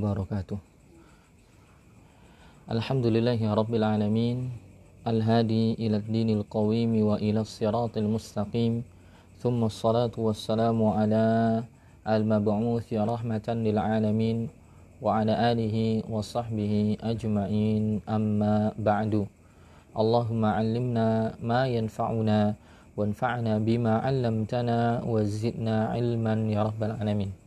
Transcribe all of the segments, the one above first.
وبركاته. الحمد لله رب العالمين الهادي إلى الدين القويم وإلى الصراط المستقيم ثم الصلاة والسلام على المبعوث رحمة للعالمين وعلى آله وصحبه أجمعين. أما بعد اللهم علمنا ما ينفعنا وانفعنا بما علمتنا وزدنا علما يا رب العالمين.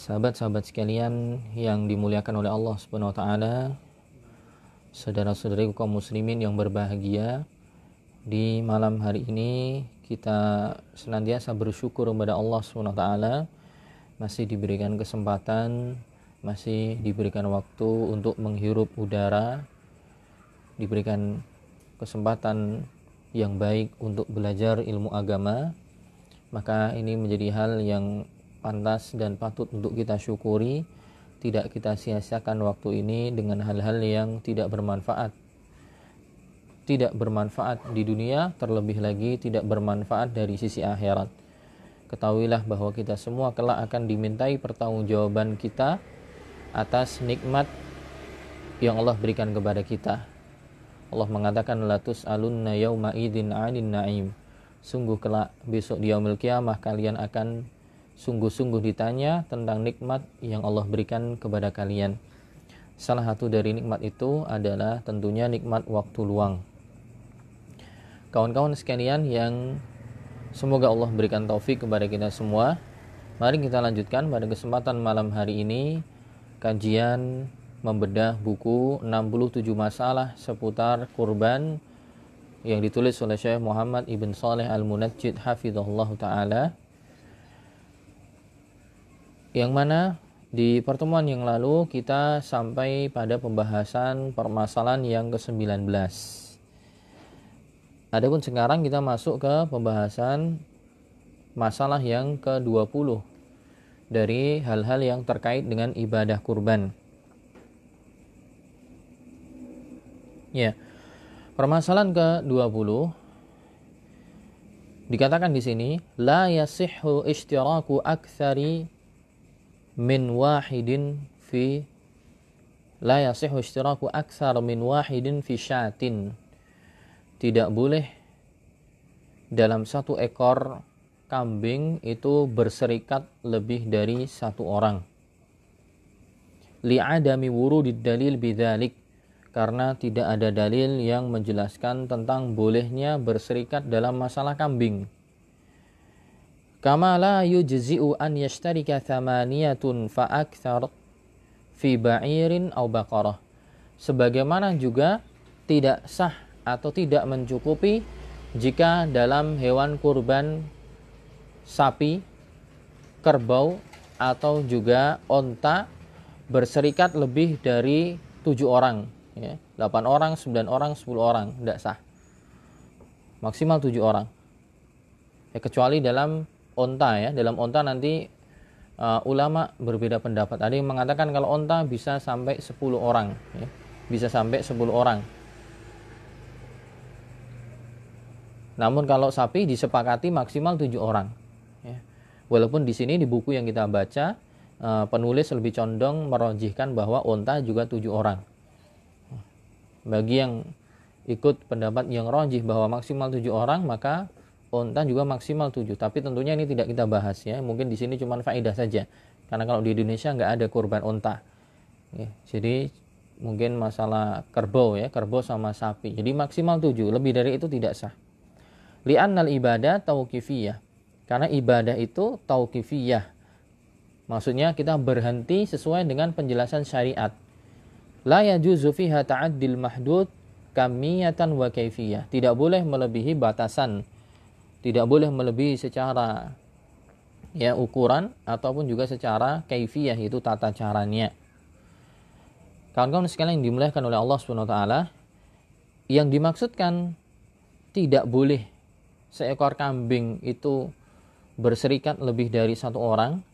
Sahabat-sahabat sekalian yang dimuliakan oleh Allah Subhanahu wa taala, saudara-saudari kaum muslimin yang berbahagia, di malam hari ini kita senantiasa bersyukur kepada Allah Subhanahu wa taala masih diberikan kesempatan, masih diberikan waktu untuk menghirup udara, diberikan kesempatan yang baik untuk belajar ilmu agama, maka ini menjadi hal yang pantas dan patut untuk kita syukuri tidak kita sia-siakan waktu ini dengan hal-hal yang tidak bermanfaat. Tidak bermanfaat di dunia terlebih lagi tidak bermanfaat dari sisi akhirat. Ketahuilah bahwa kita semua kelak akan dimintai pertanggungjawaban kita atas nikmat yang Allah berikan kepada kita. Allah mengatakan latus alunna yauma idin anin naim. Sungguh kelak besok di yaumil kiamah kalian akan sungguh-sungguh ditanya tentang nikmat yang Allah berikan kepada kalian. Salah satu dari nikmat itu adalah tentunya nikmat waktu luang. Kawan-kawan sekalian yang semoga Allah berikan taufik kepada kita semua. Mari kita lanjutkan pada kesempatan malam hari ini kajian membedah buku 67 masalah seputar kurban yang ditulis oleh Syekh Muhammad Ibn Saleh Al-Munajjid hafizahullah taala yang mana di pertemuan yang lalu kita sampai pada pembahasan permasalahan yang ke-19. Adapun sekarang kita masuk ke pembahasan masalah yang ke-20 dari hal-hal yang terkait dengan ibadah kurban. Ya. Permasalahan ke-20 dikatakan di sini la yasihhu ishtiraku aktsari min wahidin fi la yasihu ishtiraku aksar min wahidin fi syatin tidak boleh dalam satu ekor kambing itu berserikat lebih dari satu orang. Li'adami wurudid dalil bidzalik karena tidak ada dalil yang menjelaskan tentang bolehnya berserikat dalam masalah kambing Kama la yujzi'u an yashtarika thamaniyatun fa akthar fi ba'irin aw baqarah. Sebagaimana juga tidak sah atau tidak mencukupi jika dalam hewan kurban sapi, kerbau atau juga onta berserikat lebih dari tujuh orang ya, 8 orang, 9 orang, 10 orang tidak sah. Maksimal tujuh orang. Ya, kecuali dalam onta ya dalam onta nanti uh, ulama berbeda pendapat ada yang mengatakan kalau onta bisa sampai 10 orang ya. bisa sampai 10 orang namun kalau sapi disepakati maksimal 7 orang ya. walaupun di sini di buku yang kita baca uh, penulis lebih condong merojihkan bahwa onta juga 7 orang bagi yang ikut pendapat yang rojih bahwa maksimal 7 orang maka onta juga maksimal 7 tapi tentunya ini tidak kita bahas ya. Mungkin di sini cuma faedah saja. Karena kalau di Indonesia nggak ada kurban onta ya, jadi mungkin masalah kerbau ya kerbau sama sapi. Jadi maksimal 7 lebih dari itu tidak sah. Li'annal ibadah tauqifiyah karena ibadah itu tauqifiyah maksudnya kita berhenti sesuai dengan penjelasan syariat. La yajuzu fiha ta'addil mahdud kamiyatan wa kaifiyah. Tidak boleh melebihi batasan tidak boleh melebihi secara ya ukuran ataupun juga secara kaifiyah itu tata caranya. Kawan-kawan sekalian yang dimuliakan oleh Allah Subhanahu wa taala, yang dimaksudkan tidak boleh seekor kambing itu berserikat lebih dari satu orang,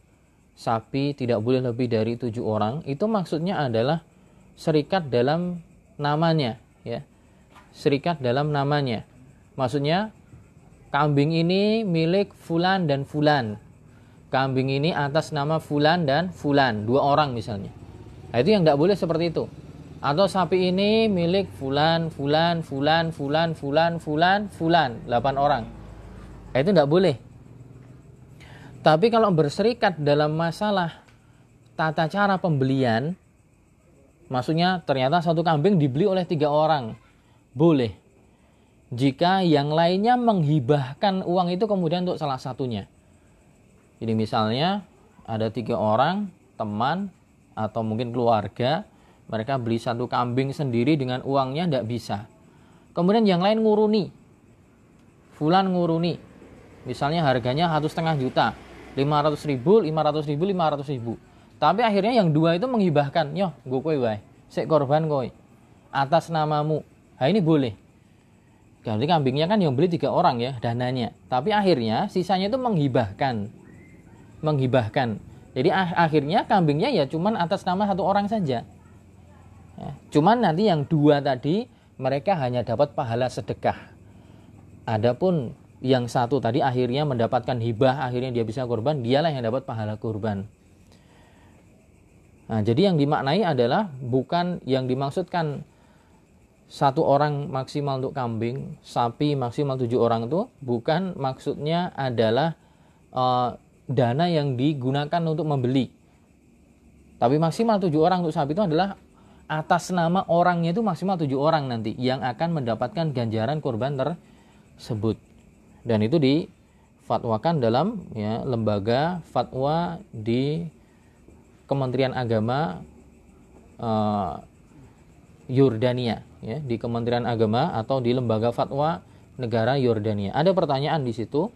sapi tidak boleh lebih dari tujuh orang, itu maksudnya adalah serikat dalam namanya, ya, serikat dalam namanya. Maksudnya kambing ini milik fulan dan fulan. kambing ini atas nama fulan dan fulan. Dua orang misalnya. Nah, itu yang tidak boleh seperti itu. Atau sapi ini milik fulan fulan fulan fulan fulan fulan fulan. Delapan orang. Nah, itu tidak boleh. Tapi kalau berserikat dalam masalah tata cara pembelian maksudnya ternyata satu kambing dibeli oleh tiga orang boleh jika yang lainnya menghibahkan uang itu kemudian untuk salah satunya jadi misalnya ada tiga orang teman atau mungkin keluarga, mereka beli satu kambing sendiri dengan uangnya tidak bisa. Kemudian yang lain nguruni, Fulan nguruni, misalnya harganya satu setengah juta, 500 ribu, 500 ribu, 500 ribu. Tapi akhirnya yang dua itu menghibahkan, yo, gue kue wae, sek korban koi, atas namamu. Nah ini boleh. Jadi kambingnya kan yang beli tiga orang ya dananya. Tapi akhirnya sisanya itu menghibahkan menghibahkan. Jadi akhirnya kambingnya ya cuman atas nama satu orang saja. Ya, cuman nanti yang dua tadi mereka hanya dapat pahala sedekah. Adapun yang satu tadi akhirnya mendapatkan hibah, akhirnya dia bisa korban, dialah yang dapat pahala korban. Nah, jadi yang dimaknai adalah bukan yang dimaksudkan satu orang maksimal untuk kambing, sapi maksimal tujuh orang itu bukan maksudnya adalah uh, dana yang digunakan untuk membeli. Tapi maksimal tujuh orang untuk sapi itu adalah atas nama orangnya itu maksimal tujuh orang nanti yang akan mendapatkan ganjaran korban tersebut. Dan itu difatwakan dalam ya, lembaga fatwa di Kementerian Agama uh, Yordania ya, di Kementerian Agama atau di lembaga fatwa negara Yordania. Ada pertanyaan di situ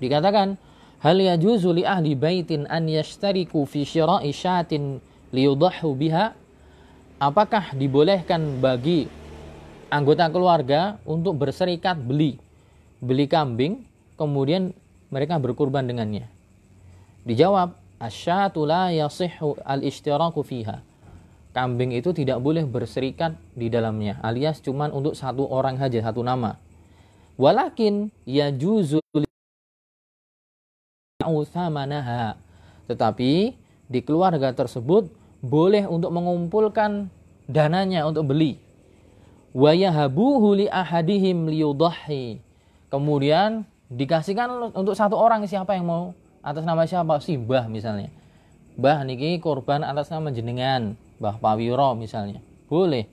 dikatakan Hal yajuzu li ahli baitin an yashtariku fi syira'i syatin liyudahu biha? Apakah dibolehkan bagi anggota keluarga untuk berserikat beli beli kambing kemudian mereka berkurban dengannya? Dijawab, asyatu la yasihhu al-ishtiraku fiha. Kambing itu tidak boleh berserikat di dalamnya alias cuman untuk satu orang saja satu nama. Walakin yajuzu uthamanaha. Tetapi di keluarga tersebut boleh untuk mengumpulkan dananya untuk beli. Wa yahabuhu li ahadihim liyudahi. Kemudian dikasihkan untuk satu orang siapa yang mau atas nama siapa si Bah misalnya. Bah niki korban atas nama jenengan, Bah Pawiro misalnya. Boleh.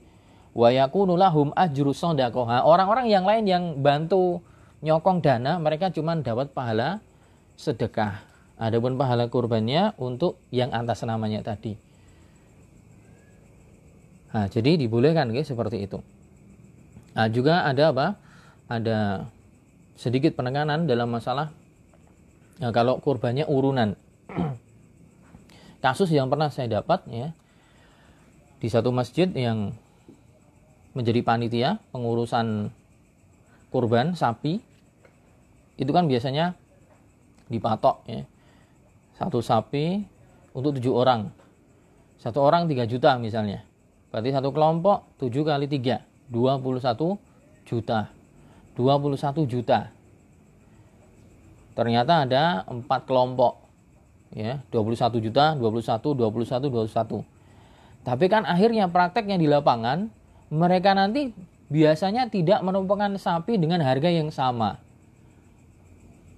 Wa yakunu lahum ajru Orang-orang yang lain yang bantu nyokong dana mereka cuma dapat pahala sedekah. Adapun pahala kurbannya untuk yang atas namanya tadi. Nah, jadi dibolehkan guys seperti itu. Nah, juga ada apa? Ada sedikit penekanan dalam masalah ya, kalau kurbannya urunan. Kasus yang pernah saya dapat ya di satu masjid yang menjadi panitia pengurusan kurban sapi itu kan biasanya dipatok ya. Satu sapi untuk tujuh orang. Satu orang tiga juta misalnya. Berarti satu kelompok tujuh kali tiga dua puluh satu juta. Dua puluh satu juta. Ternyata ada empat kelompok ya. 21 juta 21 21 21 tapi kan akhirnya prakteknya di lapangan mereka nanti biasanya tidak menumpangkan sapi dengan harga yang sama.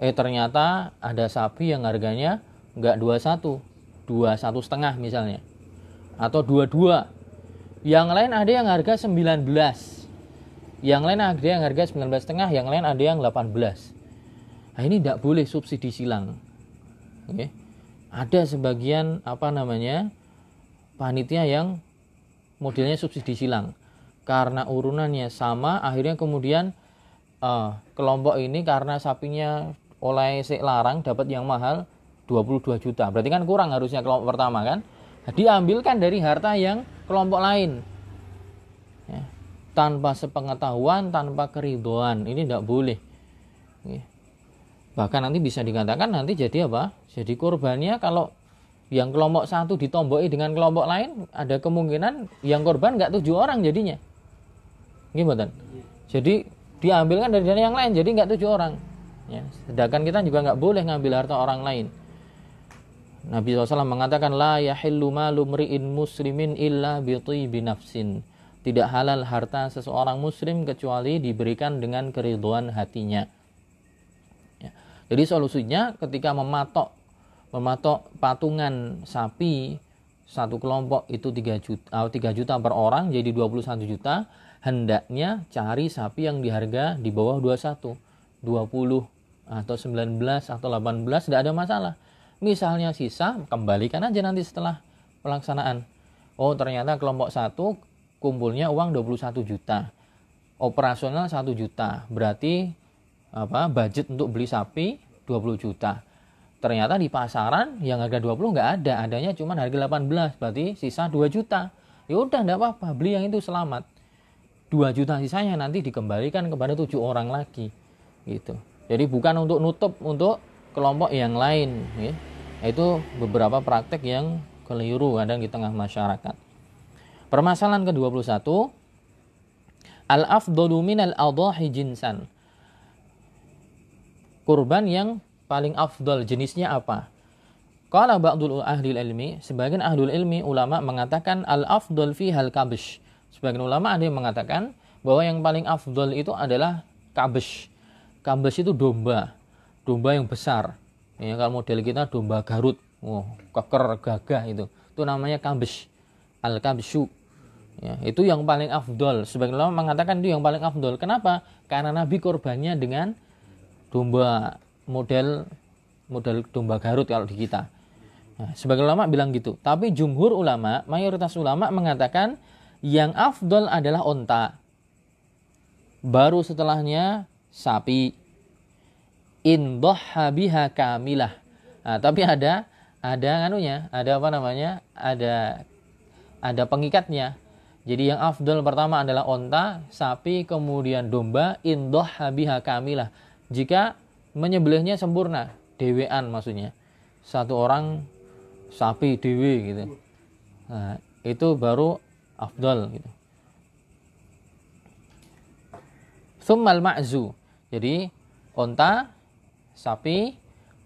Eh ternyata ada sapi yang harganya nggak 21 21 setengah misalnya atau 22 yang lain ada yang harga 19 yang lain ada yang harga 19 setengah yang lain ada yang 18 nah ini tidak boleh subsidi silang. Oke. ada sebagian apa namanya panitia yang modelnya subsidi silang karena urunannya sama akhirnya kemudian uh, kelompok ini karena sapinya oleh si larang dapat yang mahal 22 juta. Berarti kan kurang harusnya kelompok pertama kan? Nah, diambilkan dari harta yang kelompok lain. Ya. Tanpa sepengetahuan, tanpa keridoan. Ini tidak boleh. Ya. Bahkan nanti bisa dikatakan nanti jadi apa? Jadi korbannya kalau yang kelompok satu ditomboki dengan kelompok lain, ada kemungkinan yang korban nggak tujuh orang jadinya. Gimana? Jadi diambilkan dari dana yang lain, jadi nggak tujuh orang ya sedangkan kita juga nggak boleh ngambil harta orang lain Nabi SAW mengatakan la yahillu malu mri'in muslimin illa bi nafsin. Tidak halal harta seseorang muslim kecuali diberikan dengan keriduan hatinya. Ya. Jadi solusinya ketika mematok mematok patungan sapi satu kelompok itu 3 juta, 3 eh, juta per orang jadi 21 juta hendaknya cari sapi yang diharga di bawah 21 20 atau 19 atau 18 tidak ada masalah. Misalnya sisa kembalikan aja nanti setelah pelaksanaan. Oh ternyata kelompok satu kumpulnya uang 21 juta. Operasional 1 juta. Berarti apa budget untuk beli sapi 20 juta ternyata di pasaran yang harga 20 nggak ada adanya cuma harga 18 berarti sisa 2 juta. Ya udah nggak apa-apa beli yang itu selamat. 2 juta sisanya nanti dikembalikan kepada tujuh orang lagi gitu. Jadi bukan untuk nutup untuk kelompok yang lain ya. itu beberapa praktek yang keliru kadang di tengah masyarakat. Permasalahan ke-21 al afdalu minal adahi jinsan. Kurban yang paling afdol jenisnya apa? Kalau ba'dul ahli ilmi, sebagian ahli ilmi ulama mengatakan al afdol fi hal kabish. Sebagian ulama ada yang mengatakan bahwa yang paling afdol itu adalah kabish. Kabish itu domba, domba yang besar. Ya, kalau model kita domba Garut, oh, keker gagah itu. Itu namanya kabish. Al kabishu. Ya, itu yang paling afdol. Sebagian ulama mengatakan itu yang paling afdol. Kenapa? Karena Nabi korbannya dengan domba model model domba Garut kalau di kita. Nah, sebagai ulama bilang gitu. Tapi jumhur ulama, mayoritas ulama mengatakan yang afdol adalah onta. Baru setelahnya sapi. Indoh biha kamilah. Nah, tapi ada ada anunya, ada apa namanya? Ada ada pengikatnya. Jadi yang afdol pertama adalah onta, sapi, kemudian domba, indoh biha kamilah. Jika menyembelihnya sempurna dewean maksudnya. Satu orang sapi dewe gitu. Nah, itu baru afdal gitu. Summal ma'zu. Jadi onta sapi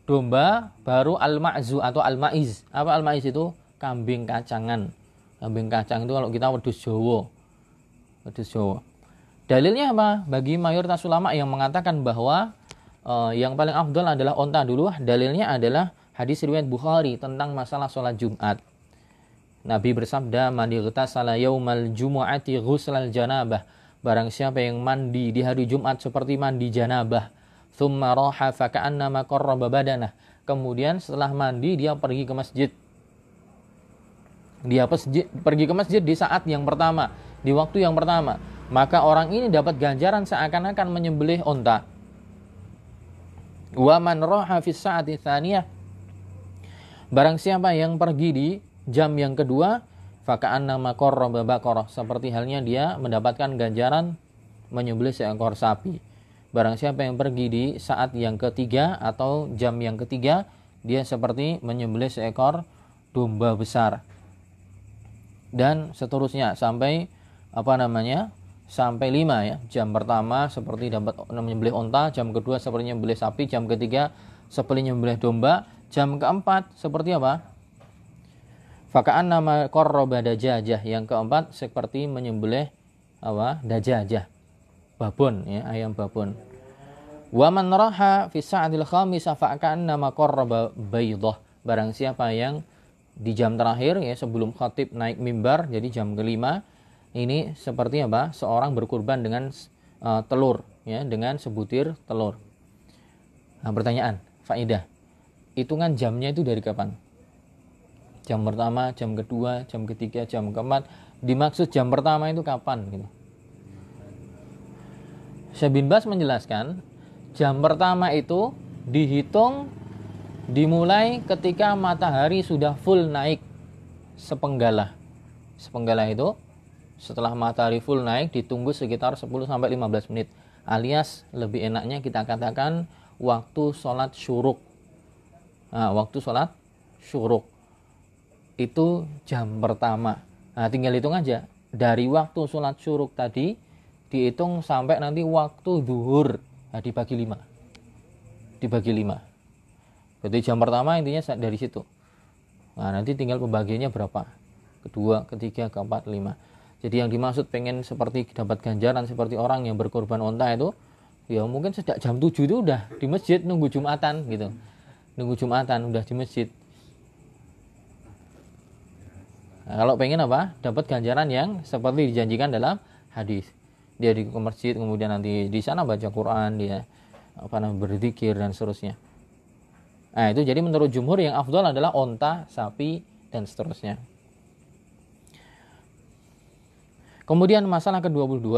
domba baru al ma'zu atau al ma'iz apa al ma'iz itu? Kambing kacangan. Kambing kacang itu kalau kita wedus Jawa. Wedus Jawa. Dalilnya apa? Bagi mayoritas ulama yang mengatakan bahwa uh, yang paling afdol adalah onta dulu. Dalilnya adalah hadis riwayat Bukhari tentang masalah sholat Jumat. Nabi bersabda, "Mandi salah yaumal jumu'ati ghuslal janabah." Barang siapa yang mandi di hari Jumat seperti mandi janabah, thumma raha faka'annama qarraba badanah. Kemudian setelah mandi dia pergi ke masjid. Dia pergi ke masjid di saat yang pertama, di waktu yang pertama. Maka orang ini dapat ganjaran seakan-akan menyembelih onta Wa man roha fis sa'ati thaniyah. Barang siapa yang pergi di jam yang kedua, faka'an nama korroba bakoroh. Seperti halnya dia mendapatkan ganjaran menyembelih seekor sapi. Barang siapa yang pergi di saat yang ketiga atau jam yang ketiga, dia seperti menyembelih seekor domba besar. Dan seterusnya sampai apa namanya? Sampai 5 ya. Jam pertama seperti dapat menyembelih onta, jam kedua seperti menyembelih sapi, jam ketiga seperti menyembelih domba, jam keempat seperti apa? Fakaan nama korroba dajajah. Yang keempat seperti menyembelih apa? Dajajah. Babon ya, ayam babon. Wa man raha fi sa'atil khamisah fa'kan nama korroba baydah. Barang siapa yang di jam terakhir ya sebelum khatib naik mimbar jadi jam kelima ini seperti apa? Seorang berkurban dengan uh, telur, ya, dengan sebutir telur. Nah, pertanyaan, faidah. Hitungan jamnya itu dari kapan? Jam pertama, jam kedua, jam ketiga, jam keempat. Dimaksud jam pertama itu kapan? Gitu. Syekh bin Bas menjelaskan, jam pertama itu dihitung dimulai ketika matahari sudah full naik sepenggalah. Sepenggalah itu setelah matahari full naik ditunggu sekitar 10 sampai 15 menit. Alias lebih enaknya kita katakan waktu sholat syuruk. Nah, waktu sholat syuruk. Itu jam pertama. Nah, tinggal hitung aja. Dari waktu sholat syuruk tadi dihitung sampai nanti waktu duhur. Nah, dibagi lima. Dibagi lima. Berarti jam pertama intinya dari situ. Nah nanti tinggal pembagiannya berapa? Kedua ketiga keempat lima jadi yang dimaksud pengen seperti dapat ganjaran seperti orang yang berkorban onta itu ya mungkin sejak jam 7 itu udah di masjid nunggu jumatan gitu. Nunggu jumatan udah di masjid. Nah, kalau pengen apa? Dapat ganjaran yang seperti dijanjikan dalam hadis. Dia di masjid kemudian nanti di sana baca Quran dia apa namanya berzikir dan seterusnya. Nah itu jadi menurut jumhur yang afdol adalah onta sapi dan seterusnya Kemudian masalah ke-22,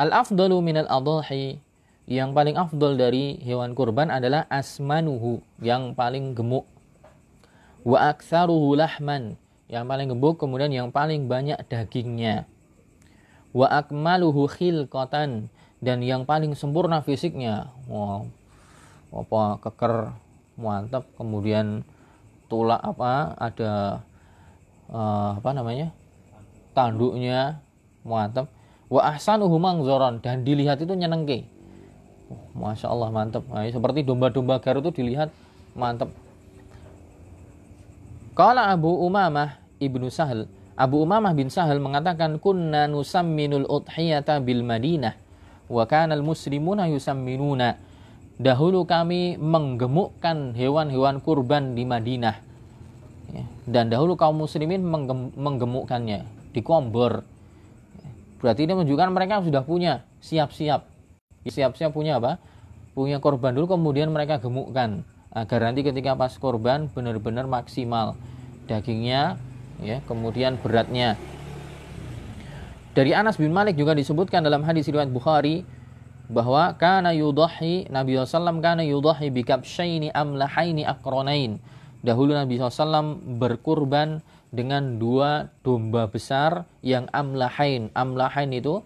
al-afdalu minal adhahi yang paling afdol dari hewan kurban adalah asmanuhu yang paling gemuk. Wa aktsaruhu lahman yang paling gemuk kemudian yang paling banyak dagingnya. Wa akmaluhu khilqatan dan yang paling sempurna fisiknya. Wow. Apa keker mantap kemudian tulak apa ada uh, apa namanya? tanduknya mantap wa ahsanuhu mangzoron. Dan dilihat itu nyenengke. Oh, masya Allah mantap nah, seperti domba-domba Garut itu dilihat mantap kalau Abu Umamah ibnu Sahal Abu Umamah bin Sahal mengatakan kunna nusamminul udhiyata bil Madinah wa kana al muslimuna yusamminuna. Dahulu kami menggemukkan hewan-hewan kurban di Madinah. Ya, dan dahulu kaum muslimin menggemukkannya di kompor Berarti ini menunjukkan mereka sudah punya siap-siap. Siap-siap punya apa? Punya korban dulu kemudian mereka gemukkan agar nanti ketika pas korban benar-benar maksimal dagingnya ya, kemudian beratnya. Dari Anas bin Malik juga disebutkan dalam hadis riwayat Bukhari bahwa kana yudahi Nabi SAW kana yudahi bikabsyaini amlahaini akronain. Dahulu Nabi SAW berkurban dengan dua domba besar yang amlahain. Amlahain itu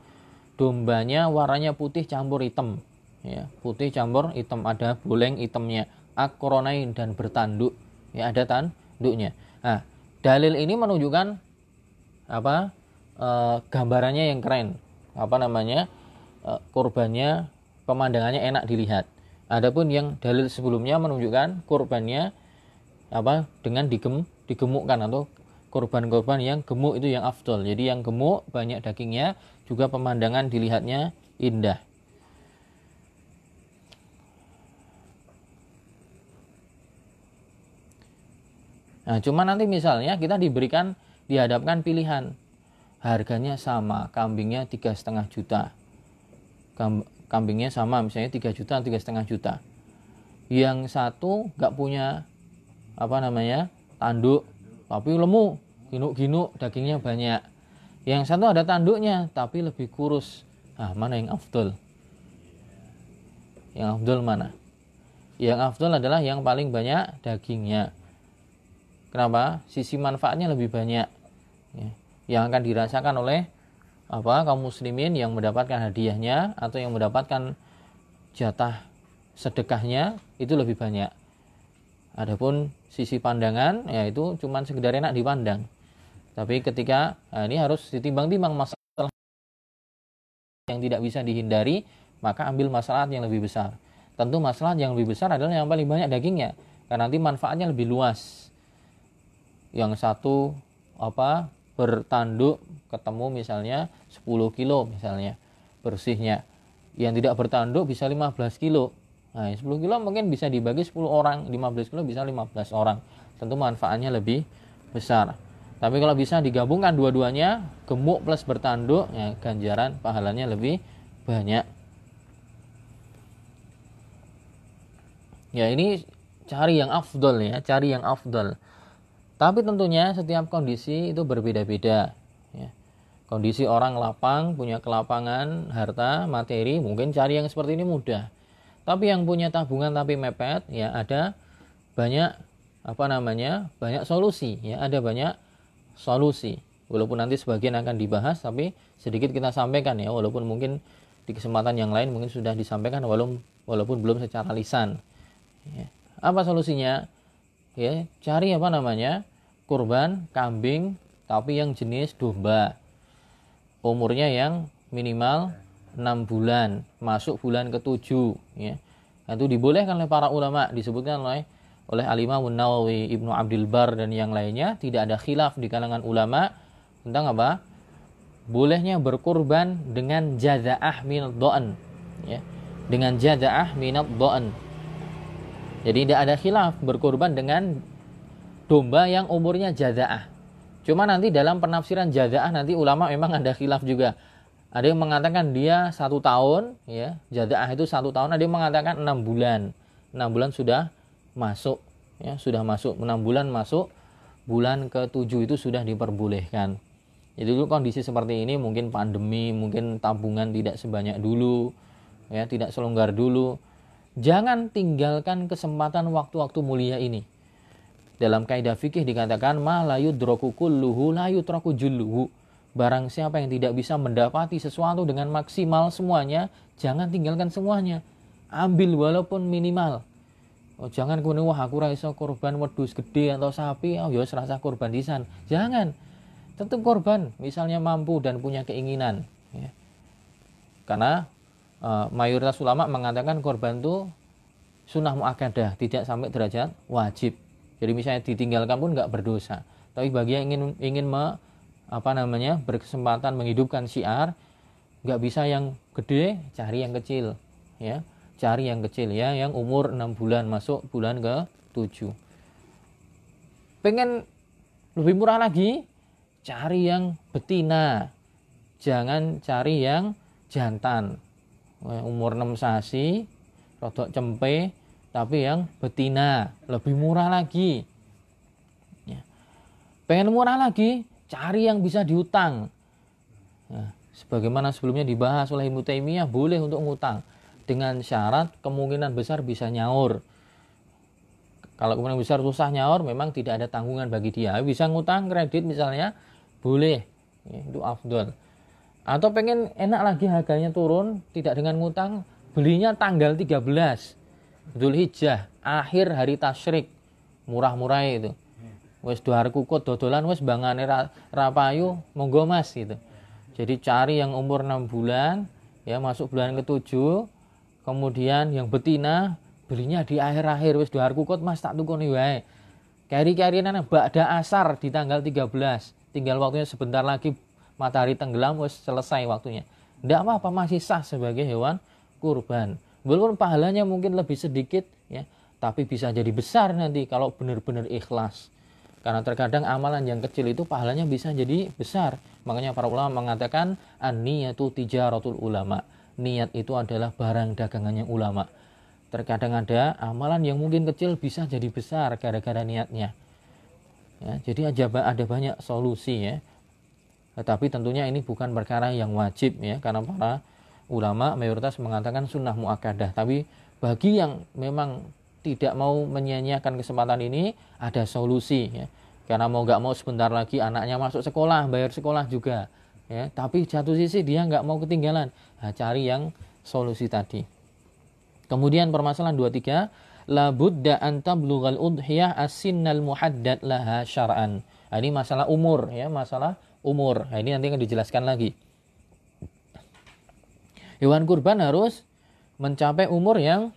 dombanya warnanya putih campur hitam. Ya, putih campur hitam ada boleng hitamnya. Akronain dan bertanduk. Ya, ada tanduknya. Nah, dalil ini menunjukkan apa? E, gambarannya yang keren. Apa namanya? E, korbannya pemandangannya enak dilihat. Adapun yang dalil sebelumnya menunjukkan korbannya apa dengan digem digemukkan atau korban-korban yang gemuk itu yang afdol. Jadi yang gemuk banyak dagingnya, juga pemandangan dilihatnya indah. Nah, cuma nanti misalnya kita diberikan dihadapkan pilihan harganya sama, kambingnya tiga setengah juta, kambingnya sama misalnya tiga juta, tiga setengah juta. Yang satu nggak punya apa namanya tanduk tapi lemu ginuk-ginuk dagingnya banyak. Yang satu ada tanduknya tapi lebih kurus. Nah mana yang afdol? Yang afdol mana? Yang afdol adalah yang paling banyak dagingnya. Kenapa? Sisi manfaatnya lebih banyak. Ya. yang akan dirasakan oleh apa kaum muslimin yang mendapatkan hadiahnya atau yang mendapatkan jatah sedekahnya itu lebih banyak adapun sisi pandangan yaitu cuman sekedar enak dipandang tapi ketika nah ini harus ditimbang-timbang masalah yang tidak bisa dihindari, maka ambil masalah yang lebih besar. Tentu masalah yang lebih besar adalah yang paling banyak dagingnya, karena nanti manfaatnya lebih luas. Yang satu apa bertanduk ketemu misalnya 10 kilo misalnya bersihnya. Yang tidak bertanduk bisa 15 kilo. Nah, 10 kilo mungkin bisa dibagi 10 orang, 15 kilo bisa 15 orang. Tentu manfaatnya lebih besar. Tapi kalau bisa digabungkan dua-duanya, gemuk plus bertanduk, ya ganjaran pahalanya lebih banyak. Ya ini cari yang afdol ya, cari yang afdol. Tapi tentunya setiap kondisi itu berbeda-beda. Ya. Kondisi orang lapang, punya kelapangan, harta, materi, mungkin cari yang seperti ini mudah. Tapi yang punya tabungan tapi mepet, ya ada banyak apa namanya, banyak solusi. Ya ada banyak solusi. Walaupun nanti sebagian akan dibahas, tapi sedikit kita sampaikan ya, walaupun mungkin di kesempatan yang lain mungkin sudah disampaikan walaupun walaupun belum secara lisan. Ya. Apa solusinya? Ya, cari apa namanya? kurban kambing tapi yang jenis domba. Umurnya yang minimal 6 bulan, masuk bulan ke-7 ya. Itu dibolehkan oleh para ulama disebutkan oleh oleh Alimah Nawawi, Ibnu Abdul Bar dan yang lainnya tidak ada khilaf di kalangan ulama tentang apa? Bolehnya berkurban dengan jaza'ah min do'an ya. Dengan jaza'ah min do'an. Jadi tidak ada khilaf berkurban dengan domba yang umurnya jaza'ah. Cuma nanti dalam penafsiran jaza'ah nanti ulama memang ada khilaf juga. Ada yang mengatakan dia satu tahun, ya jaza'ah itu satu tahun. Ada yang mengatakan enam bulan. Enam bulan sudah masuk ya sudah masuk. Enam bulan masuk bulan ke-7 itu sudah diperbolehkan. Jadi dulu kondisi seperti ini mungkin pandemi mungkin tabungan tidak sebanyak dulu ya tidak selonggar dulu. Jangan tinggalkan kesempatan waktu-waktu mulia ini. Dalam kaidah fikih dikatakan ma la yudraku kulluhu la barang siapa yang tidak bisa mendapati sesuatu dengan maksimal semuanya jangan tinggalkan semuanya ambil walaupun minimal Oh, jangan kemudian wah aku rasa korban wedus gede atau sapi, oh ya serasa korban disan. Jangan. Tetap korban, misalnya mampu dan punya keinginan. Ya. Karena uh, mayoritas ulama mengatakan korban itu sunnah muakkadah, tidak sampai derajat wajib. Jadi misalnya ditinggalkan pun nggak berdosa. Tapi bagi yang ingin ingin me, apa namanya berkesempatan menghidupkan syiar, nggak bisa yang gede, cari yang kecil, ya. Cari yang kecil ya. Yang umur 6 bulan masuk bulan ke 7 pengen lebih murah lagi cari yang betina. Jangan cari yang jantan. Umur 6 sasi rodok cempe tapi yang betina. Lebih murah lagi. Ya. pengen murah lagi cari yang bisa diutang ya. sebagaimana sebelumnya dibahas oleh Ibnu Taimiyah boleh untuk ngutang dengan syarat kemungkinan besar bisa nyaur. Kalau kemungkinan besar susah nyaur, memang tidak ada tanggungan bagi dia. Bisa ngutang kredit misalnya, boleh. Ya, itu afdol. Atau pengen enak lagi harganya turun, tidak dengan ngutang, belinya tanggal 13. Hijjah, akhir hari tasyrik. Murah-murah itu. Wes dua kukut dodolan wes bangane rapayu monggo Mas gitu. Jadi cari yang umur 6 bulan ya masuk bulan ke-7 kemudian yang betina belinya di akhir-akhir. Wis dua kukut mas tak tukuni wae. Kari-kari nana bakda asar di tanggal 13 tinggal waktunya sebentar lagi matahari tenggelam wis selesai waktunya. Tidak apa-apa masih sah sebagai hewan kurban. Walaupun pahalanya mungkin lebih sedikit ya tapi bisa jadi besar nanti kalau benar-benar ikhlas karena terkadang amalan yang kecil itu pahalanya bisa jadi besar makanya para ulama mengatakan an niyatu tijaratul ulama niat itu adalah barang dagangannya ulama. Terkadang ada amalan yang mungkin kecil bisa jadi besar gara-gara niatnya. Ya, jadi ada banyak solusi ya. Tetapi tentunya ini bukan perkara yang wajib ya karena para ulama mayoritas mengatakan sunnah muakkadah. Tapi bagi yang memang tidak mau menyia-nyiakan kesempatan ini ada solusi ya. Karena mau nggak mau sebentar lagi anaknya masuk sekolah, bayar sekolah juga ya. Tapi satu sisi dia nggak mau ketinggalan. Nah, cari yang solusi tadi. Kemudian permasalahan dua tiga la budda an tablugha udhiyah asinnal muhaddad laha syar'an. Nah, ini masalah umur ya masalah umur. Nah, ini nanti akan dijelaskan lagi. Hewan kurban harus mencapai umur yang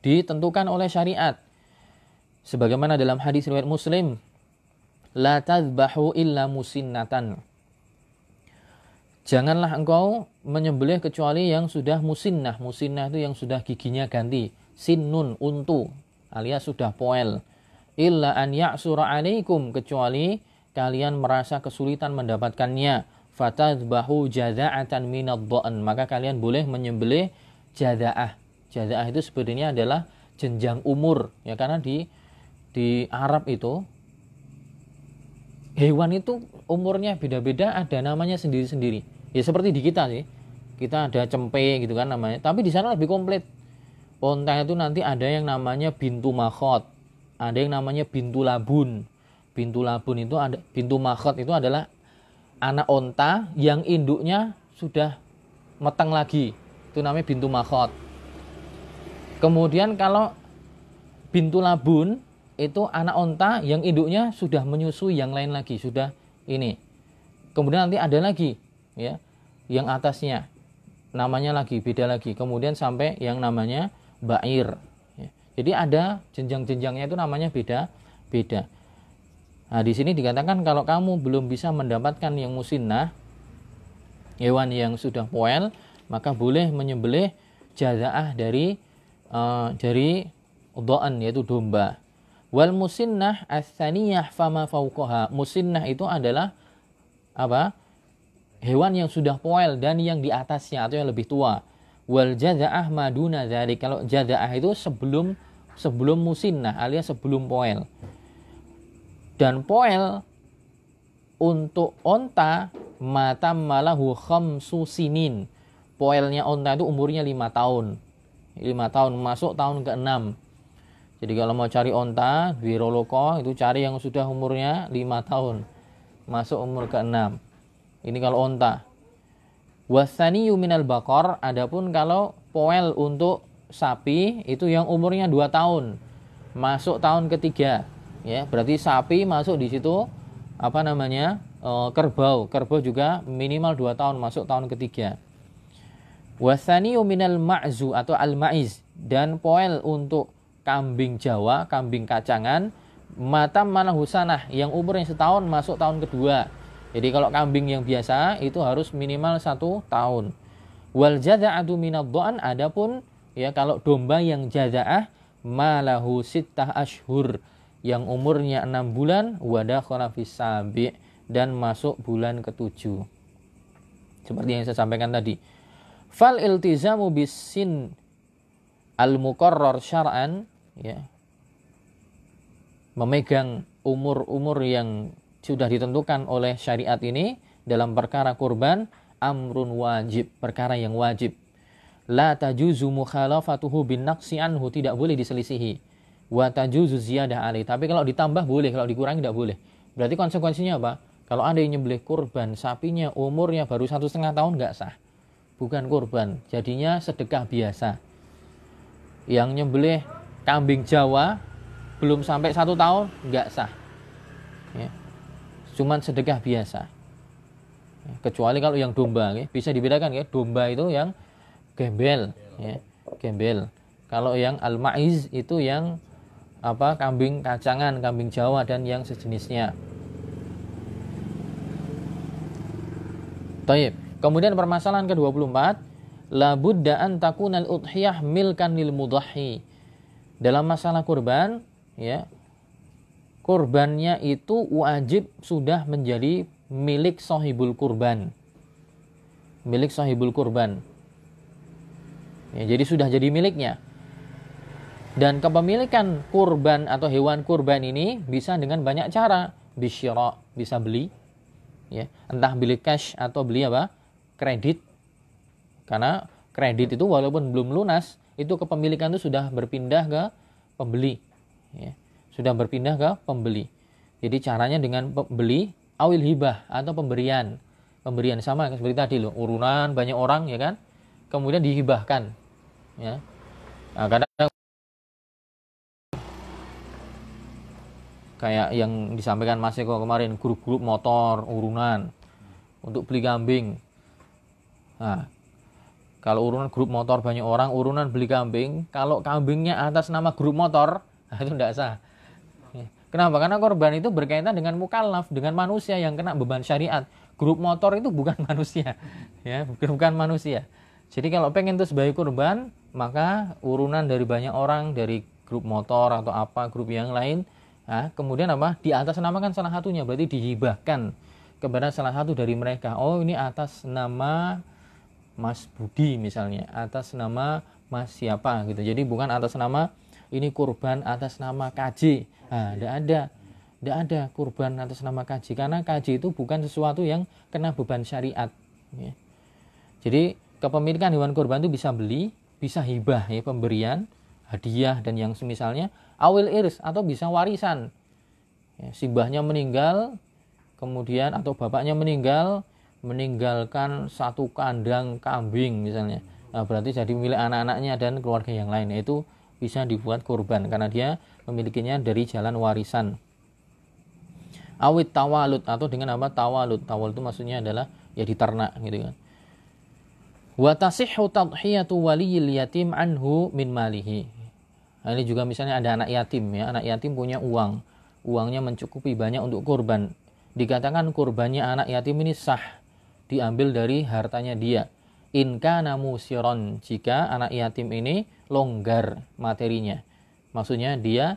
ditentukan oleh syariat sebagaimana dalam hadis riwayat Muslim la tadbahu illa musinnatan Janganlah engkau menyembelih kecuali yang sudah musinnah. Musinnah itu yang sudah giginya ganti. Sinnun, untu, alias sudah poel. Illa an ya'sura alaikum. Kecuali kalian merasa kesulitan mendapatkannya. Fatadbahu jada'atan minad. Maka kalian boleh menyembelih jada'ah. Jada'ah itu sebenarnya adalah jenjang umur. ya Karena di di Arab itu hewan itu umurnya beda-beda ada namanya sendiri-sendiri. Ya seperti di kita sih kita ada cempe gitu kan namanya. Tapi di sana lebih komplit. Onta itu nanti ada yang namanya bintu makhot ada yang namanya bintu labun. Bintu labun itu ada bintu makhot itu adalah anak onta yang induknya sudah meteng lagi. Itu namanya bintu makhot kemudian kalau bintu labun itu anak onta yang induknya sudah menyusui yang lain lagi sudah ini kemudian nanti ada lagi ya yang atasnya namanya lagi beda lagi kemudian sampai yang namanya bair ya. Jadi ada jenjang-jenjangnya itu namanya beda beda. Nah, di sini dikatakan kalau kamu belum bisa mendapatkan yang musinnah hewan yang sudah poel, maka boleh menyembelih jazaah dari uh, dari udhaan yaitu domba. Wal musinnah as-saniyah fama fauqaha. Musinnah itu adalah apa? Hewan yang sudah poel dan yang di atasnya atau yang lebih tua. Wal jazaah maduna dari Kalau jazaah itu sebelum sebelum musinnah alias sebelum poel. Dan poel untuk onta mata malahu khamsu sinin. Poelnya onta itu umurnya lima tahun. Lima tahun masuk tahun ke-6 jadi kalau mau cari onta di Roloko itu cari yang sudah umurnya 5 tahun. Masuk umur ke-6. Ini kalau onta. Wasani yuminal bakor. Adapun kalau poel untuk sapi itu yang umurnya 2 tahun. Masuk tahun ketiga. Ya, berarti sapi masuk di situ apa namanya? E, kerbau. Kerbau juga minimal 2 tahun masuk tahun ketiga. Wasani yuminal ma'zu atau al-ma'iz dan poel untuk kambing Jawa, kambing kacangan, mata mana husanah yang umurnya setahun masuk tahun kedua. Jadi kalau kambing yang biasa itu harus minimal satu tahun. Wal jaza'atu minaddo'an adapun ya kalau domba yang jaza'ah malahu sittah ashur yang umurnya enam bulan wadah sabi dan masuk bulan ketujuh. Seperti yang saya sampaikan tadi. Fal iltizamu bisin al-muqarrar syar'an ya memegang umur-umur yang sudah ditentukan oleh syariat ini dalam perkara kurban amrun wajib, perkara yang wajib. La tajuzu mukhalafatuhu bin naqsi anhu tidak boleh diselisihi. Wa tajuzu ziyadah alih. Tapi kalau ditambah boleh, kalau dikurangi tidak boleh. Berarti konsekuensinya apa? Kalau ada yang nyembelih kurban, sapinya umurnya baru satu setengah tahun nggak sah. Bukan kurban, jadinya sedekah biasa. Yang nyembelih kambing Jawa belum sampai satu tahun nggak sah ya. cuman sedekah biasa ya. kecuali kalau yang domba ya. bisa dibedakan ya domba itu yang gembel ya. gembel kalau yang al maiz itu yang apa kambing kacangan kambing Jawa dan yang sejenisnya Taib. Kemudian permasalahan ke-24, la budda an takunal udhiyah milkan lil mudahhi. Dalam masalah kurban ya kurbannya itu wajib sudah menjadi milik sahibul kurban. Milik sahibul kurban. Ya, jadi sudah jadi miliknya. Dan kepemilikan kurban atau hewan kurban ini bisa dengan banyak cara. Bisyara bisa beli ya. Entah beli cash atau beli apa kredit. Karena kredit itu walaupun belum lunas itu kepemilikan itu sudah berpindah ke pembeli. Ya. sudah berpindah ke pembeli. Jadi caranya dengan pembeli awil hibah atau pemberian. Pemberian sama seperti tadi loh urunan banyak orang ya kan? Kemudian dihibahkan ya. Nah, kadang kayak yang disampaikan Mas Eko kemarin grup-grup motor urunan untuk beli kambing nah kalau urunan grup motor banyak orang, urunan beli kambing, kalau kambingnya atas nama grup motor, nah itu tidak sah. Kenapa? Karena korban itu berkaitan dengan mukallaf, dengan manusia yang kena beban syariat. Grup motor itu bukan manusia, ya, bukan manusia. Jadi kalau pengen itu sebagai korban, maka urunan dari banyak orang, dari grup motor atau apa, grup yang lain, nah, kemudian apa? Di atas nama kan salah satunya, berarti dihibahkan kepada salah satu dari mereka. Oh ini atas nama Mas Budi misalnya atas nama Mas siapa gitu. Jadi bukan atas nama ini kurban atas nama KJ. Nah, tidak ada. Tidak ada kurban atas nama KJ karena KJ itu bukan sesuatu yang kena beban syariat. Ya. Jadi kepemilikan hewan kurban itu bisa beli, bisa hibah ya pemberian, hadiah dan yang semisalnya, awil iris atau bisa warisan. Ya, simbahnya meninggal, kemudian atau bapaknya meninggal, meninggalkan satu kandang kambing misalnya. Nah, berarti jadi milik anak-anaknya dan keluarga yang lain itu bisa dibuat kurban karena dia memilikinya dari jalan warisan. Awit tawalut atau dengan apa tawalut. Tawal itu maksudnya adalah ya diternak gitu kan. Wa tasihhu tadhiyatu waliyil yatim anhu min malihi. Nah, ini juga misalnya ada anak yatim ya, anak yatim punya uang, uangnya mencukupi banyak untuk kurban. Dikatakan kurbannya anak yatim ini sah, diambil dari hartanya dia. Inka namu siron jika anak yatim ini longgar materinya. Maksudnya dia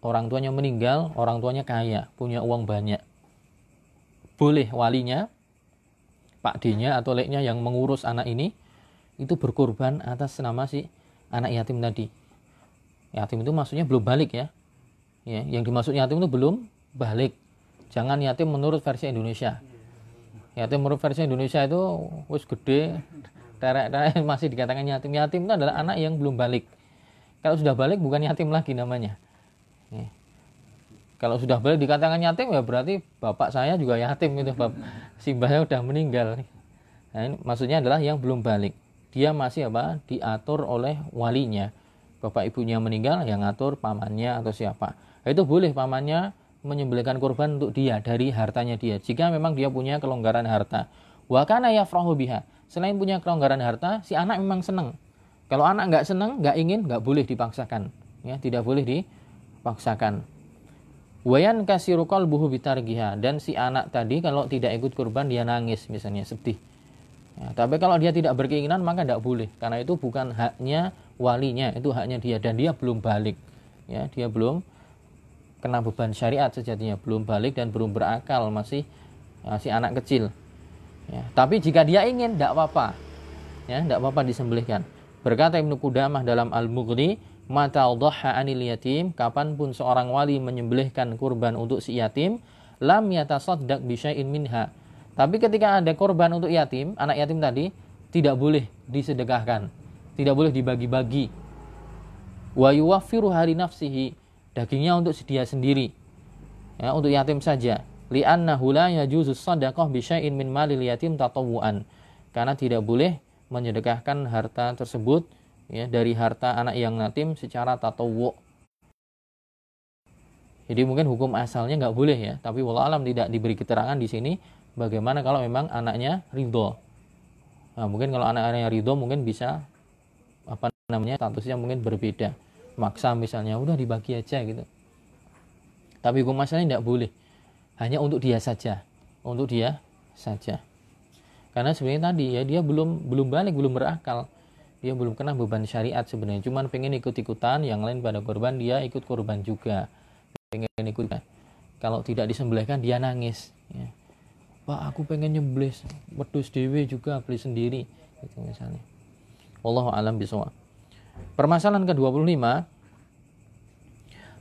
orang tuanya meninggal, orang tuanya kaya, punya uang banyak. Boleh walinya, Pak D-nya atau leknya yang mengurus anak ini itu berkorban atas nama si anak yatim tadi. Yatim itu maksudnya belum balik ya. ya yang dimaksud yatim itu belum balik. Jangan yatim menurut versi Indonesia. Yatim menurut versi Indonesia itu wis gede, terek-terek masih dikatakan yatim. Yatim itu adalah anak yang belum balik. Kalau sudah balik bukan yatim lagi namanya. Ya. Kalau sudah balik dikatakan yatim ya berarti bapak saya juga yatim itu bapak simbahnya udah meninggal. Nah, ini maksudnya adalah yang belum balik dia masih apa diatur oleh walinya bapak ibunya meninggal yang ngatur pamannya atau siapa itu boleh pamannya menyembelihkan kurban untuk dia dari hartanya dia. Jika memang dia punya kelonggaran harta. Wakana yafrahu biha. Selain punya kelonggaran harta si anak memang senang kalau anak nggak senang nggak ingin nggak boleh dipaksakan. Ya tidak boleh dipaksakan. Wayan kasirukal buhu bitargiha. Dan si anak tadi kalau tidak ikut kurban dia nangis misalnya sedih. Ya, tapi kalau dia tidak berkeinginan maka tidak boleh. Karena itu bukan haknya walinya, itu haknya dia. Dan dia belum balik. Ya, dia belum kena beban syariat sejatinya, belum balik dan belum berakal, masih masih anak kecil. Ya, tapi jika dia ingin tidak apa-apa. Ya, tidak apa-apa disembelihkan. Berkata Ibnu Qudamah dalam Al-Mughni, mata dhaha anil yatim, kapan pun seorang wali menyembelihkan kurban untuk si yatim, lam yatasaddaq bi syai'in minha tapi ketika ada korban untuk yatim, anak yatim tadi tidak boleh disedekahkan, tidak boleh dibagi-bagi. Wa yuwaffiru hari nafsihi, dagingnya untuk dia sendiri. Ya, untuk yatim saja. Li'annahu la yajuzu sadaqah bi syai'in min malil yatim tatawuan. Karena tidak boleh menyedekahkan harta tersebut ya dari harta anak yang yatim secara tatawu. Jadi mungkin hukum asalnya nggak boleh ya, tapi walau alam tidak diberi keterangan di sini Bagaimana kalau memang anaknya ridho? Nah, mungkin kalau anak-anaknya ridho mungkin bisa apa namanya statusnya mungkin berbeda. Maksa misalnya udah dibagi aja gitu. Tapi hukum masalahnya tidak boleh. Hanya untuk dia saja. Untuk dia saja. Karena sebenarnya tadi ya dia belum belum balik, belum berakal. Dia belum kena beban syariat sebenarnya. Cuman pengen ikut-ikutan, yang lain pada korban dia ikut korban juga. Pengen ikut. Kalau tidak disembelihkan dia nangis. Ya Pak aku pengen nyembelih wedus dewi juga beli sendiri itu misalnya Allah alam bisawab permasalahan ke-25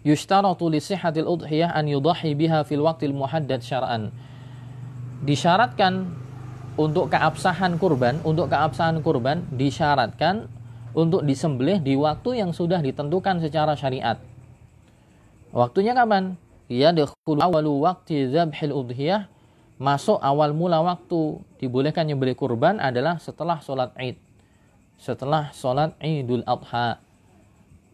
yushtaratu li sihhatil udhiyah an yudahi biha fil waqtil muhaddad syar'an disyaratkan untuk keabsahan kurban untuk keabsahan kurban disyaratkan untuk disembelih di waktu yang sudah ditentukan secara syariat. Waktunya kapan? Ya dakhulu awalu waqti dzabhil udhiyah. Masuk awal mula waktu. Dibolehkan nyembelih kurban adalah setelah sholat id. Setelah sholat idul adha.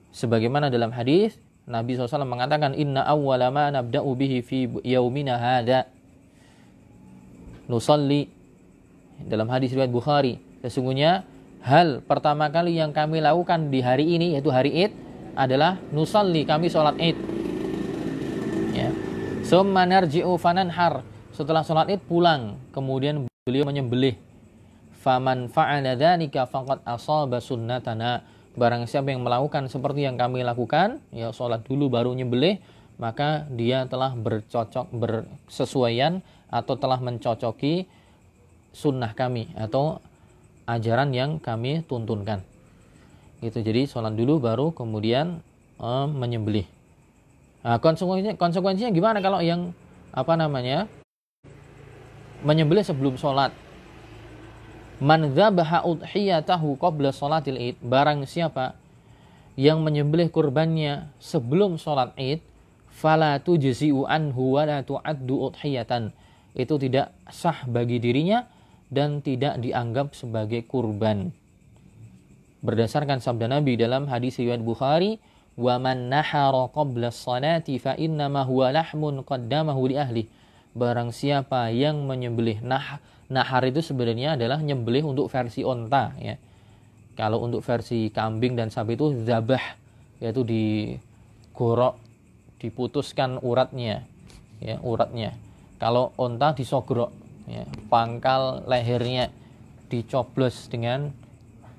Sebagaimana dalam hadis Nabi SAW mengatakan inna awwala ma nabda'u bihi fi yaumina hada nusalli. Dalam hadis riwayat Bukhari sesungguhnya hal pertama kali yang kami lakukan di hari ini yaitu hari Id adalah nusalli kami sholat Id ya. Summa narji'u fananhar. Setelah sholat id pulang kemudian beliau menyembelih faman fa'ala dzalika faqad asaba sunnatana. Barang siapa yang melakukan seperti yang kami lakukan ya sholat dulu baru nyembelih maka dia telah bercocok bersesuaian atau telah mencocoki sunnah kami atau ajaran yang kami tuntunkan. Gitu jadi sholat dulu baru kemudian uh, menyembelih. Nah, konsekuensinya konsekuensinya gimana kalau yang apa namanya menyembelih sebelum sholat. Man dzabaha udhiyatahu qabla sholatil id. Barang siapa yang menyembelih kurbannya sebelum sholat id, fala tujzi'u anhu wa la tu'addu udhiyatan. Itu tidak sah bagi dirinya dan tidak dianggap sebagai kurban. Berdasarkan sabda Nabi dalam hadis riwayat Bukhari, "Wa man nahara qabla sholati fa innama huwa lahmun qaddamahu li ahli." barang siapa yang menyembelih nah nahar itu sebenarnya adalah nyembelih untuk versi onta ya. Kalau untuk versi kambing dan sapi itu zabah yaitu digorok diputuskan uratnya ya uratnya. Kalau onta disogrok ya, pangkal lehernya dicoblos dengan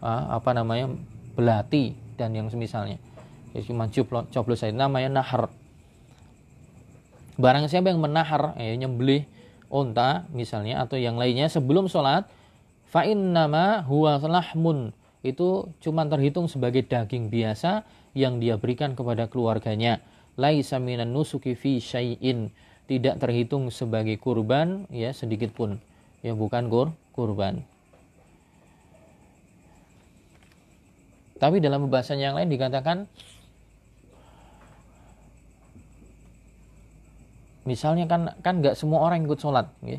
uh, apa namanya belati dan yang semisalnya. Ya, cuma coblos saja namanya nahar. Barang siapa yang menahar ya, nyembelih onta misalnya atau yang lainnya sebelum sholat fa'in nama huwa lahmun. Itu cuma terhitung sebagai daging biasa yang dia berikan kepada keluarganya. Laisa minan nusuki fi syai'in. Tidak terhitung sebagai kurban ya sedikit pun. Ya bukan kur kurban. Tapi dalam pembahasan yang lain dikatakan misalnya kan kan nggak semua orang ikut sholat ya.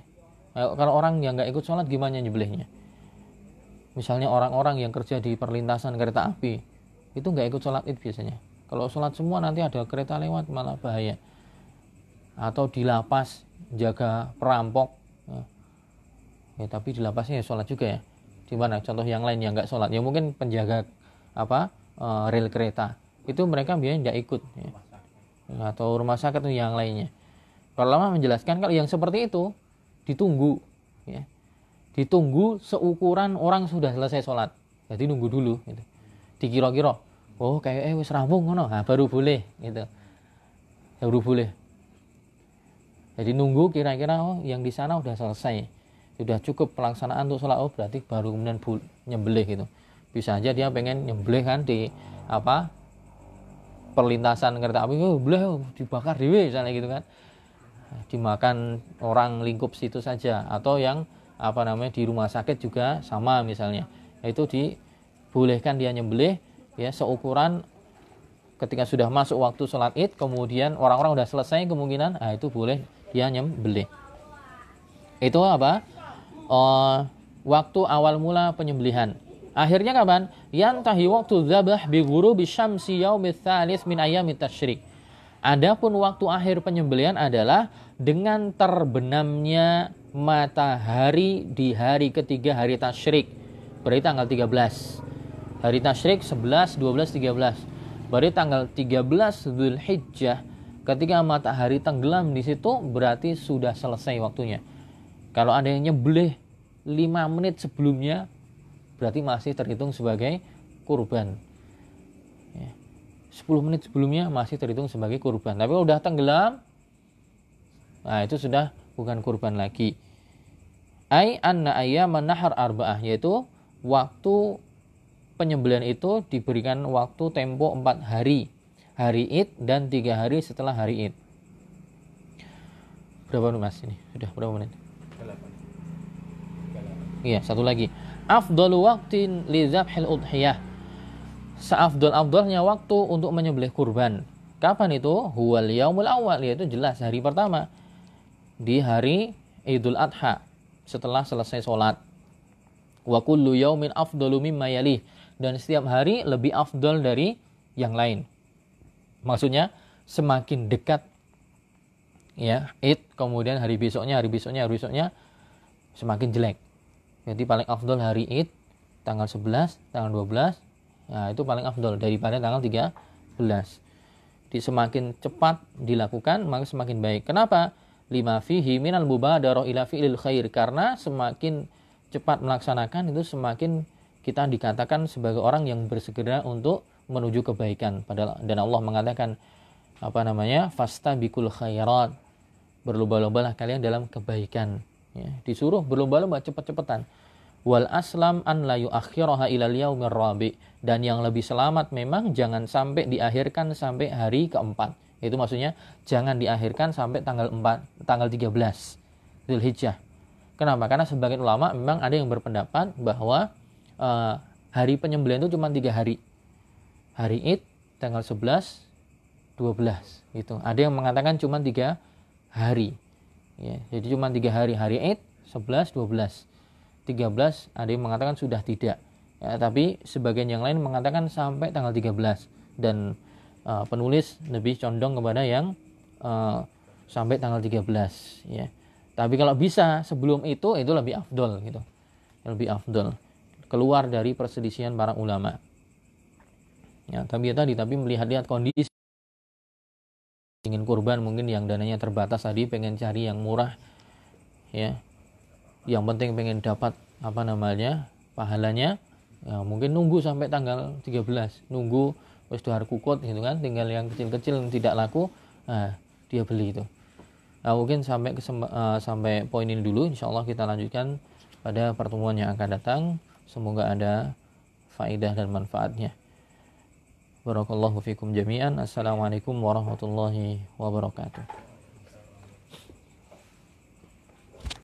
kalau orang yang nggak ikut sholat gimana nyebelihnya? Misalnya orang-orang yang kerja di perlintasan kereta api itu nggak ikut sholat id biasanya. Kalau sholat semua nanti ada kereta lewat malah bahaya. Atau di lapas jaga perampok. Ya, ya tapi di lapasnya ya sholat juga ya. Di mana? Contoh yang lain yang nggak sholat. Ya mungkin penjaga apa uh, rel kereta. Itu mereka biasanya nggak ikut ya. atau rumah sakit yang lainnya Para ulama menjelaskan kalau yang seperti itu ditunggu, ya. ditunggu seukuran orang sudah selesai sholat. Jadi nunggu dulu, gitu. dikira-kira, oh kayak eh wis rampung ngono, nah, baru boleh, gitu. Baru boleh. Jadi nunggu kira-kira oh yang di sana udah selesai, sudah cukup pelaksanaan untuk sholat, oh berarti baru kemudian nyembelih gitu. Bisa aja dia pengen nyembelih kan di apa perlintasan kereta api, oh boleh oh, dibakar dewe misalnya gitu kan dimakan orang lingkup situ saja atau yang apa namanya di rumah sakit juga sama misalnya. Itu dibolehkan dia nyembelih ya seukuran ketika sudah masuk waktu sholat id kemudian orang-orang sudah selesai kemungkinan nah itu boleh dia nyembelih. Itu apa? Uh, waktu awal mula penyembelihan. Akhirnya kapan? Yantahi waktu zabah bi ghurubi syamsi yaumits min ayyamit tasyrik Adapun waktu akhir penyembelihan adalah dengan terbenamnya matahari di hari ketiga hari tasyrik. Berarti tanggal 13. Hari tasyrik 11, 12, 13. Berarti tanggal 13 Zulhijjah ketika matahari tenggelam di situ berarti sudah selesai waktunya. Kalau ada yang nyembelih 5 menit sebelumnya berarti masih terhitung sebagai kurban. 10 menit sebelumnya masih terhitung sebagai kurban. Tapi kalau udah tenggelam, nah itu sudah bukan kurban lagi. Ai anna ayyaman nahar arba'ah yaitu waktu penyembelihan itu diberikan waktu tempo 4 hari. Hari Id dan tiga hari setelah hari Id. Berapa menit Mas ini? Sudah berapa menit? Iya, satu lagi. Afdalu waqtin li dzabhil udhiyah seafdol-afdolnya waktu untuk menyembelih kurban. Kapan itu? Huwal yaumul awal, yaitu jelas hari pertama. Di hari Idul Adha, setelah selesai sholat. Wa kullu yaumin afdalu mimma yalih. Dan setiap hari lebih afdol dari yang lain. Maksudnya, semakin dekat ya id kemudian hari besoknya hari besoknya hari besoknya semakin jelek jadi paling afdol hari id tanggal 11 tanggal 12 Nah, itu paling afdol daripada tanggal 13. Di semakin cepat dilakukan, maka semakin baik. Kenapa? Lima fihi minal mubadarah ila fi'lil khair. Karena semakin cepat melaksanakan itu semakin kita dikatakan sebagai orang yang bersegera untuk menuju kebaikan. Padahal dan Allah mengatakan apa namanya? Fasta bikul khairat. Berlomba-lombalah kalian dalam kebaikan. Ya, disuruh berlomba-lomba cepat-cepatan wal aslam an la yuakhiraha ilal yaumir rabi dan yang lebih selamat memang jangan sampai diakhirkan sampai hari keempat. Itu maksudnya jangan diakhirkan sampai tanggal 4 tanggal 13 Zulhijjah. Kenapa? Karena sebagian ulama memang ada yang berpendapat bahwa uh, hari penyembelihan itu cuma tiga hari. Hari Id tanggal 11 12 itu ada yang mengatakan cuma tiga hari. Ya jadi cuma tiga hari. Hari Id 11 12 13 ada yang mengatakan sudah tidak ya, tapi sebagian yang lain mengatakan sampai tanggal 13 dan uh, penulis lebih condong kepada yang uh, sampai tanggal 13 ya. Tapi kalau bisa sebelum itu itu lebih afdol gitu. Lebih afdol. Keluar dari perselisihan para ulama. Ya tapi ya tadi tapi melihat-lihat kondisi. Ingin kurban mungkin yang dananya terbatas tadi pengen cari yang murah ya. Yang penting pengen dapat apa namanya pahalanya ya, mungkin nunggu sampai tanggal 13 nunggu wis dua kukut gitu kan tinggal yang kecil-kecil tidak laku nah dia beli itu nah, mungkin sampai ke uh, sampai poin ini dulu insya Allah kita lanjutkan pada pertemuan yang akan datang semoga ada faedah dan manfaatnya Barakallahu fikum jami'an. Assalamualaikum warahmatullahi wabarakatuh.